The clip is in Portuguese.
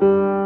Música